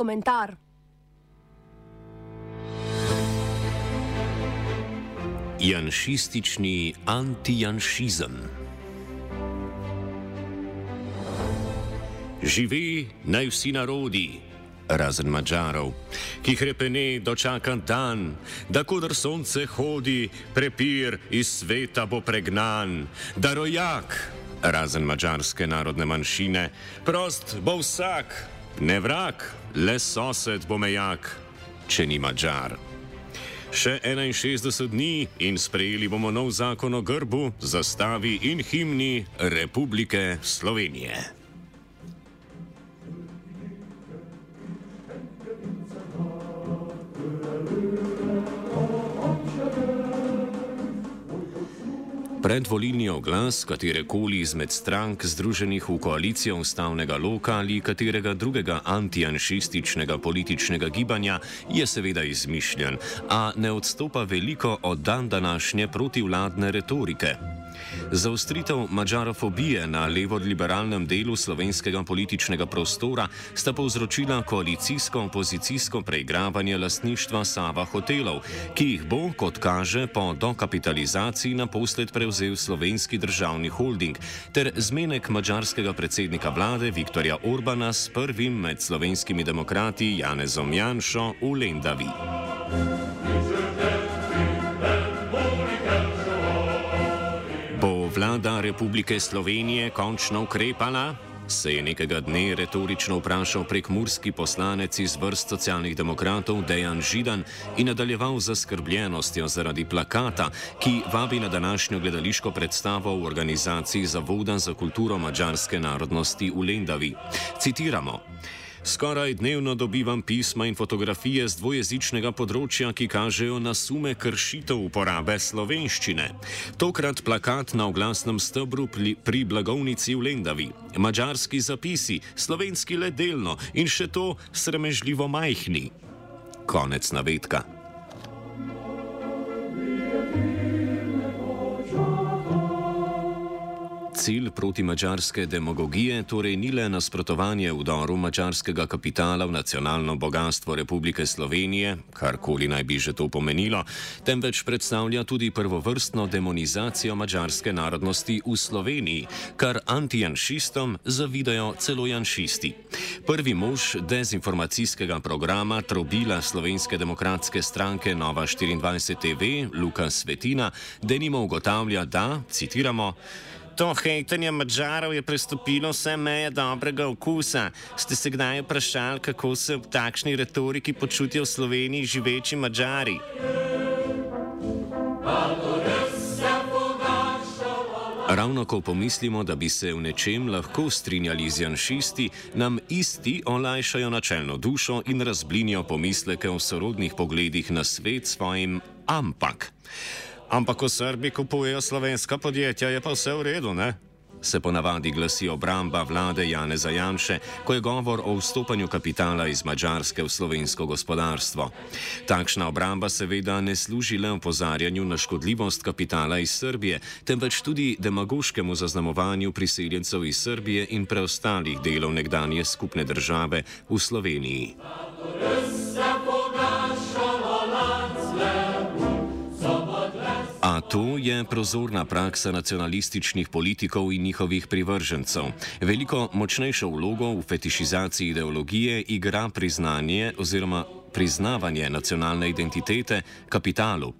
komentar. Janšistični antijanšizem. Živi naj vsi narodi, razen Mačarov, ki krepene dočaka dan, da kodr sonce hodi, prepir iz sveta bo pregnan, da rojak, razen mačarske narodne manjšine, prost bo vsak, ne vrak, le sosed bo mejak, če ni Mačar. Še 61 dni in sprejeli bomo nov zakon o grbu, zastavi in himni Republike Slovenije. Predvolilni oglas katerekoli izmed strank združenih v koalicijo ustavnega loka ali katerega drugega antijanšističnega političnega gibanja je seveda izmišljen, a ne odstopa veliko od dan današnje protivladne retorike. Zaustritev mačarofobije na levo-liberalnem delu slovenskega političnega prostora sta povzročila koalicijsko-opozicijsko preigravanje lastništva Sava hotelov, ki jih bo, kot kaže, po dokapitalizaciji naposled prevzel slovenski državni holding, ter zmenek mačarskega predsednika vlade Viktorja Orbana s prvim med slovenskimi demokrati Janezom Janšo v Lendavi. vlada Republike Slovenije končno ukrepala? Se je nekega dne retorično vprašal prekmurski poslanec iz vrst socialnih demokratov Dejan Židan in nadaljeval z zaskrbljenostjo zaradi plakata, ki vabi na današnjo gledališko predstavo v organizaciji Zavoda za kulturo mačarske narodnosti v Lendavi. Citiramo. Skoraj dnevno dobivam pisma in fotografije z dvojezičnega področja, ki kažejo na sume kršitev uporabe slovenščine. Tokrat plakat na oglasnem stebru pri blagovnici v Lendavi, mačarski zapisi, slovenski le delno in še to sramežljivo majhni. Konec navedka. Cilj protimačarske demagogije torej ni le nasprotovanje vdoru mačarskega kapitala v nacionalno bogatstvo Republike Slovenije, karkoli naj bi že to pomenilo, temveč predstavlja tudi prvovrstno demonizacijo mačarske narodnosti v Sloveniji, kar antijanšistom zavidajo celo janšisti. Prvi mož dezinformacijskega programa Trobila Slovenske demokratske stranke Nova 24 TV, Lukas Svetina, denimo ugotavlja, da, citiramo, To hejtenje mačarov je prestopilo vse meje dobrega okusa. Ste se kdaj vprašali, kako se v takšni retoriki počutijo v Sloveniji živeči mačari? Ravno ko pomislimo, da bi se v nečem lahko strinjali z janšisti, nam isti olajšajo načelno dušo in razblinijo pomisleke o sorodnih pogledih na svet svojim ampak. Ampak, ko Srbi kupujejo slovenska podjetja, je pa vse v redu, ne? Se ponavadi glasi obramba vlade Jane Zajanše, ko je govor o vstopanju kapitala iz Mačarske v slovensko gospodarstvo. Takšna obramba seveda ne služi le opozarjanju na škodljivost kapitala iz Srbije, temveč tudi demagoškemu zaznamovanju priseljencev iz Srbije in preostalih delov nekdanje skupne države v Sloveniji. To je prozorna praksa nacionalističnih politikov in njihovih privržencev. Veliko močnejšo vlogo v fetišizaciji ideologije igra priznanje oziroma priznavanje nacionalne identitete kapitalu.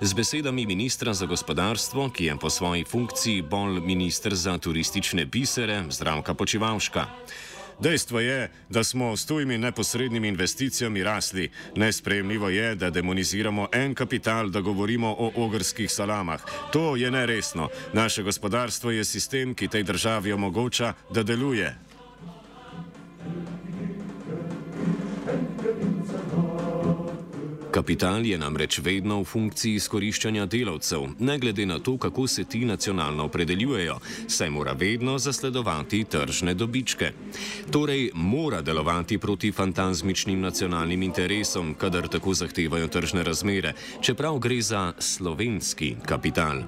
Z besedami ministra za gospodarstvo, ki je po svoji funkciji bolj ministr za turistične bisere, zdravka počivalška. Dejstvo je, da smo s tujimi neposrednimi investicijami rasli. Nespremljivo je, da demoniziramo en kapital, da govorimo o ogrskih salamah. To je neresno. Naše gospodarstvo je sistem, ki tej državi omogoča, da deluje. Kapital je namreč vedno v funkciji izkoriščanja delavcev, ne glede na to, kako se ti nacionalno opredeljujejo, saj mora vedno zasledovati tržne dobičke. Torej, mora delovati proti fantazmičnim nacionalnim interesom, kadar tako zahtevajo tržne razmere, čeprav gre za slovenski kapital.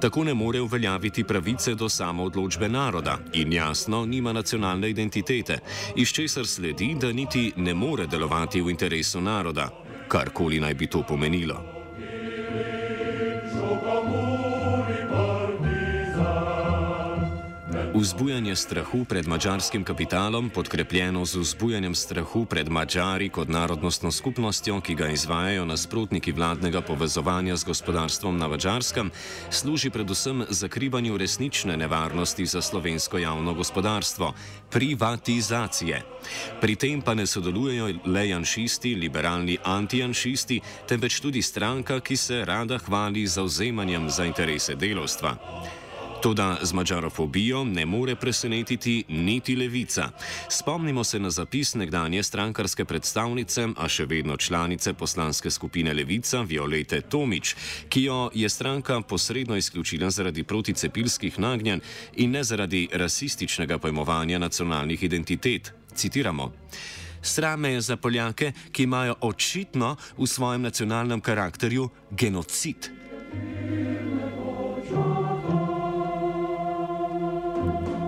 Tako ne more uveljaviti pravice do samoodločbe naroda in jasno nima nacionalne identitete, iz česar sledi, da niti ne more delovati v interesu naroda, karkoli naj bi to pomenilo. Vzbujanje strahu pred mačarskim kapitalom, podkrepljeno z vzbujanjem strahu pred mačari kot narodnostno skupnostjo, ki ga izvajajo nasprotniki vladnega povezovanja z gospodarstvom na mačarskem, služi predvsem zakrivanju resnične nevarnosti za slovensko javno gospodarstvo - privatizacije. Pri tem pa ne sodelujejo le janšisti, liberalni antijanšisti, temveč tudi stranka, ki se rada hvali zauzemanjem za interese delovstva. Toda z mačarofobijo ne more presenetiti niti levica. Spomnimo se na zapis nekdanje strankarske predstavnice, a še vedno članice poslanske skupine Levica Violete Tomič, ki jo je stranka posredno izključila zaradi proticepilskih nagnjen in ne zaradi rasističnega pojmovanja nacionalnih identitet. Citiramo. Srame je za Poljake, ki imajo očitno v svojem nacionalnem karakterju genocid.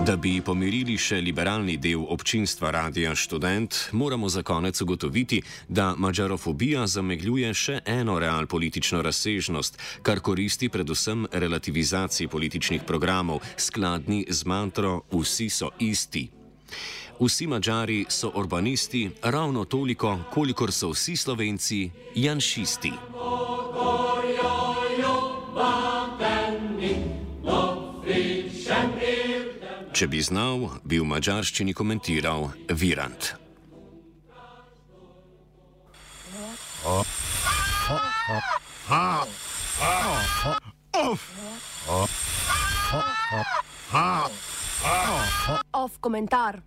Da bi pomirili še liberalni del občinstva Radia Student, moramo za konec ugotoviti, da mačarofobija zamegljuje še eno realpolitično razsežnost, kar koristi predvsem relativizaciji političnih programov, skladni z mantro Vsi so isti. Vsi mačari so urbanisti, ravno toliko, kolikor so vsi slovenci janšisti. Če bi znal, bi v mačarščini komentiral Virant. Off komentar.